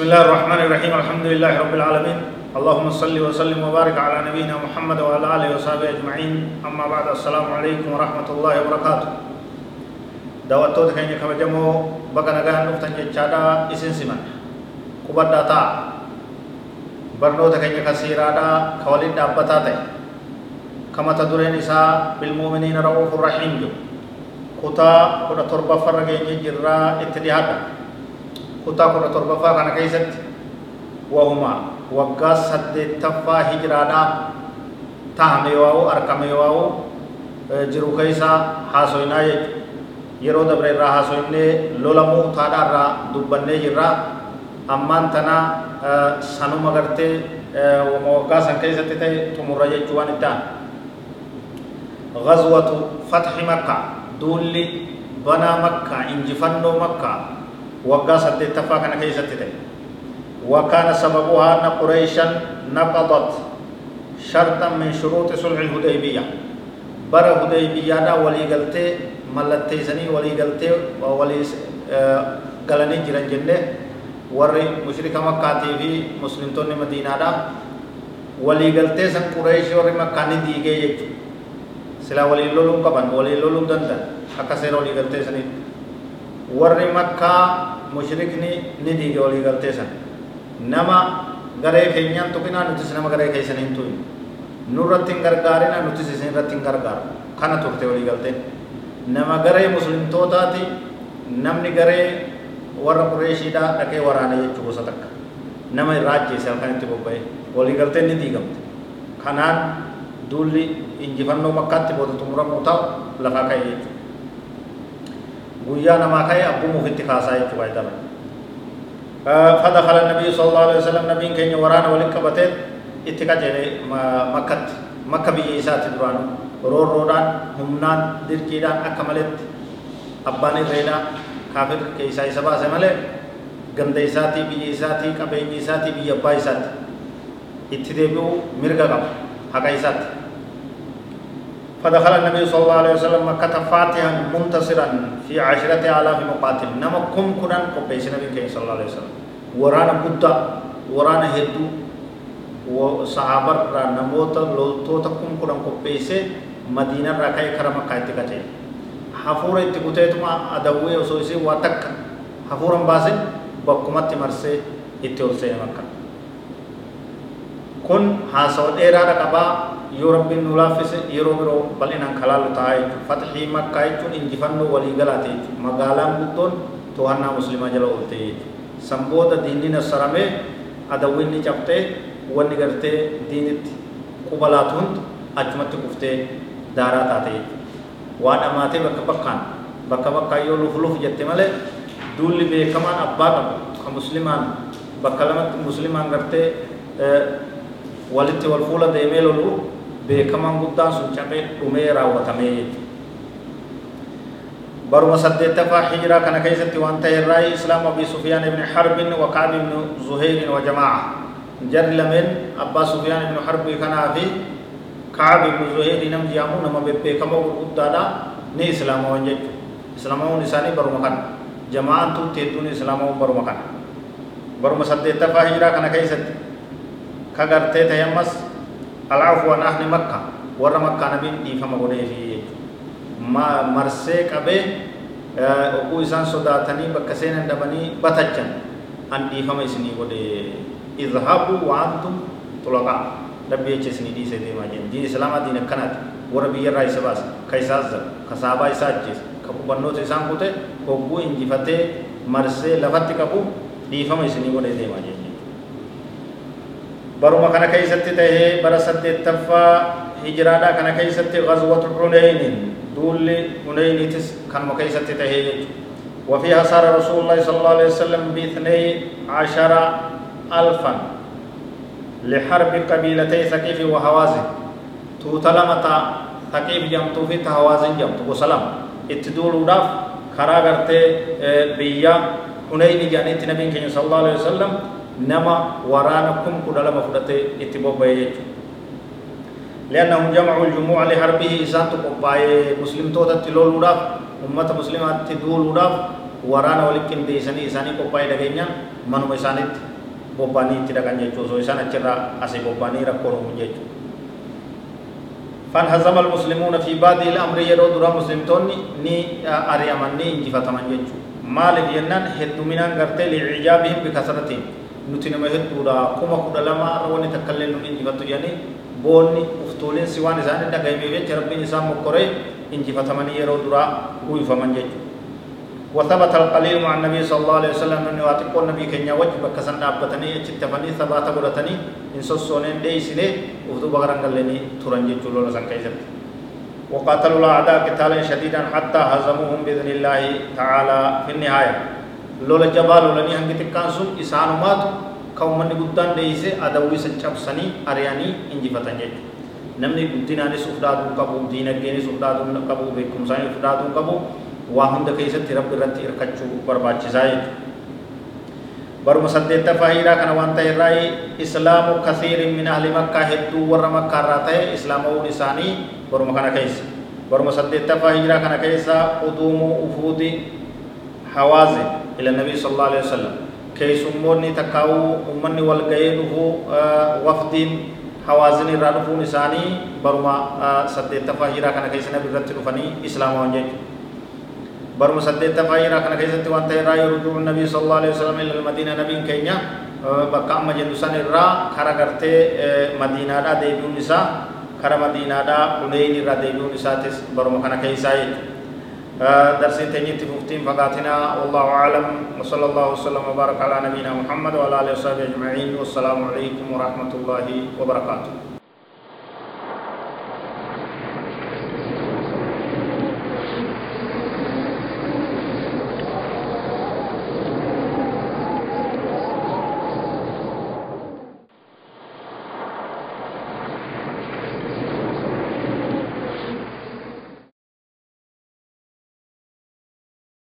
بسم الله الرحمن الرحيم الحمد لله رب العالمين اللهم صل وسلم وبارك على نبينا محمد وعلى اله وصحبه اجمعين اما بعد السلام عليكم ورحمه الله وبركاته دعوتو كيني كبجمو بقى نغان نفتن جچادا اسن سمن كبدا تا برنو كيني كسيرادا كولين دابتا تي كما تدرين إساء بالمؤمنين رؤوف رحيم جو كتا كتا تربة فرقين جرا اتدهادا kutaa kudha torbaffaa kana keessatti wahuma waggaa saddeettaffaa hijiraadhaa tahame waa'u argame waa'u jiru keessa haasoynaa jechuudha yeroo dabre irraa haasoynee lola muutaadhaa irraa dubbannee jirra ammaan tana sanuma gartee waggaa san keessatti ta'e xumurra jechuu waan itti aanu غزوة فتح مكة دولي بنا مكة انجفنو مكة saddeettaffaa kana keessatti ta'e وكان سببها أن قريشا نقضت شرطا من شروط صلح الهديبية برا هديبية دا ولي قلتي ملتي سني ولي قلتي ولي قلني جرن جنة. وري مشرك مكة في مسلم توني مدينة دا ولي قلتي سن قريش وري مكة نديجي يجو سلا ولي لولم قبن ولي لولم دندن. أكسر ولي قلتي سني warri makkaa mushrikni ni diige walii galtee san nama garee keenyaan tuqinaa nutis nama garee keessan hin tuqin nurratti hin gargaarina nutis isin irratti hin gargaaru kana turte walii galteen nama garee muslimtootaati namni garee warra qureeshiidhaa dhaqee waraana jechuu gosa takka nama irraa ajjeese halkan itti bobba'e walii galteen ni diigamte kanaan duulli injifannoo makkaatti booda xumuramuu ta'u lafaa ka'e jechuudha guyyaa namaa ka'e abbuma ofitti kaasaa jechuudha jedhama. فدخل النبي صلى الله عليه وسلم نبي كين ورانا ولك بتت اتكاجه مكة مكة بيجي سات دران رور رودان همنان دركيدان أكملت أباني ريدا كافر كيسا يسبا سمله isaatii biyya abbaa isaati itti deebi'uu mirga qaba haqa isaatti فدخل النبي صلى الله عليه وسلم مكة فاتحا منتصرا في عشرة آلاف مقاتل. نما كم كنان قبيس نبي كي صلى الله عليه وسلم. ورانا بودا ورانا هدو وصحابة نموتا لولتوتا كم كنان قبيس مدينة راكاي كرم كايت كتي حفورة اتكوتيتما أدوية وسويسي واتك. حفورا باسن بقمت مرسي اتولسي مكة. كن حاسو ديرا رقبا laaffise yeroo biroo bal'inaan kalaalu ta'a jechuudha fatxii makkaa jechuun injifannoo waliigalaati jechuudha magaalaan guddoon to'annaa muslimaa jala oolte jechuudha san booda diinni nassaramee adawwiinni cabxee wanni gartee diinitti quba laatu hundi achumatti kuftee daaraa taate jechuudha waa dhamaatee bakka bakkaan bakka bakkaan yoo luf luf jette malee duulli beekamaan abbaa qabu beekamaan guddaan sun cabee dhumee raawwatamee jechuudha. Baruma saddeettaffaa hijiraa kana keessatti waan ta'e irraa Islaam Abii Sufiyaan ibn Harbin wa Ka'ab ibn Zuhayrin wa Jamaa'a. Jarri lameen Abbaa Sufiyaan ibn Harbii kanaa fi Ka'ab ibn Zuhayri nam jedhamu nama bebbeekamoo gurguddaadha ni islaamawan jechuudha. Islaamawan isaanii baruma kana. Jamaa'aan tuutti hedduun islaamawan baruma kana. Baruma saddeettaffaa hijiraa kana keessatti kagartee ta'e ammas العفو عن أهل مكة. ورا مكة نبي دي فما غني في ما مرسي كبه أبو إنسان صداتني بكسين دبني بتجن. أن دي فما إسني غني اذهبوا وأنتم طلقاء. ربي يجسني دي سيدي ما جن. دين إسلام دين كنات ورا بيجر رايس باس كيساز كسابا إساجس كبو بنو تيسان كوته كبو إنجي فتة مرسي لفتي كبو. دي فما إسني غني دي ما جن baruma kana keessatti tahee bara saddeettaffaa hijiraadhaa kana keessatti ghazwatu huneynin duulli huneyniitis kanuma keessatti tahee jechuudha وفيها صار رسول الله صلى الله عليه وسلم باثني عشر ألفا لحرب قبيلتي ثقيف وهوازن. توتلمتا ثقيف جمتو في تهوازن جمتو وسلام اتدولوا داف كرا غرتي بيا. حنين جانيت نبي صلى الله عليه وسلم. نما ورانكم كدلما فدته اتبوبا يجو لأنهم جمعوا الجموع لحربه إسان تقبائي مسلم توتا تلول وداف أمة مسلمات تدول وداف ورانا ولكن ديساني إساني قبائي دقينيا منو إسانيت bobbanii itti dhaqan jechuu osoo isaan achirraa asii bobbanii rakkoon uumu jechuu فانهزم المسلمون في بعض الامر يرو درا مسلمتون ني اريمن ني انجفتمن جچو مال ينن هدومنان غرتي لعجابهم بكثرتهم نتنما هدودا كما كودا لما روني تكلل ني انجفتو يعني بوني افتولين سوان زان دغايمي وچ ربي نسام مكوري انجفتمن يرو درا ويفمن جچو وثبت القليل مع النبي صلى الله عليه وسلم من واتق النبي كن وجه بكسن دابتني اتفني ثبات غرتني ان سوسونين ديسني وفدو بغران لني ترنج جلول سن كيزت وقاتلوا الاعداء قتالا شديدا حتى هزموهم باذن الله تعالى في النهايه لولا جبال لني هنگي تكانسون اسانومات كومني غدان ديسه ادوي سچبسني ارياني انجي فتنجي namni guddinaanis ufdaaduu qabu diinagdeenis ufdaaduu qabu beekumsaanis ufdaaduu qabu waa hunda keessatti rabbi irratti hirkachuu barbaachisaa jechuudha. baruma saddeettaffaa hiiraa kana waan ta'e irraa islaamu kasiirin min ahli makkaa hedduu warra makkaa irraa ta'e islaamawuun isaanii baruma kana keessa baruma saddeettaffaa hiiraa kana keessa uduumuu ufuudi hawaaze ila nabii sallallahu alaihi wasallam keessummoonni takkaa'uu ummanni wal ga'ee dhufuu wafdiin hawaazin irraa dhufuun isaanii baruma saddeettaffaa hiiraa kana keessa nabi irratti dhufanii islaamawan jechuudha برم سديت فايرا كان كيست وانت را يرجو النبي صلى الله عليه وسلم إلى المدينة نبي كينيا بقى ما جندسان را خرا غرتي مدينه دا ديبون نساء خرا مدينه دا حنين را ديبون نساء تس برم كان كيساي درس تنيت مفتين فقاتنا. والله أعلم. وصلى الله وسلم وبارك على نبينا محمد وعلى آله وصحبه أجمعين. والسلام عليكم ورحمة الله وبركاته.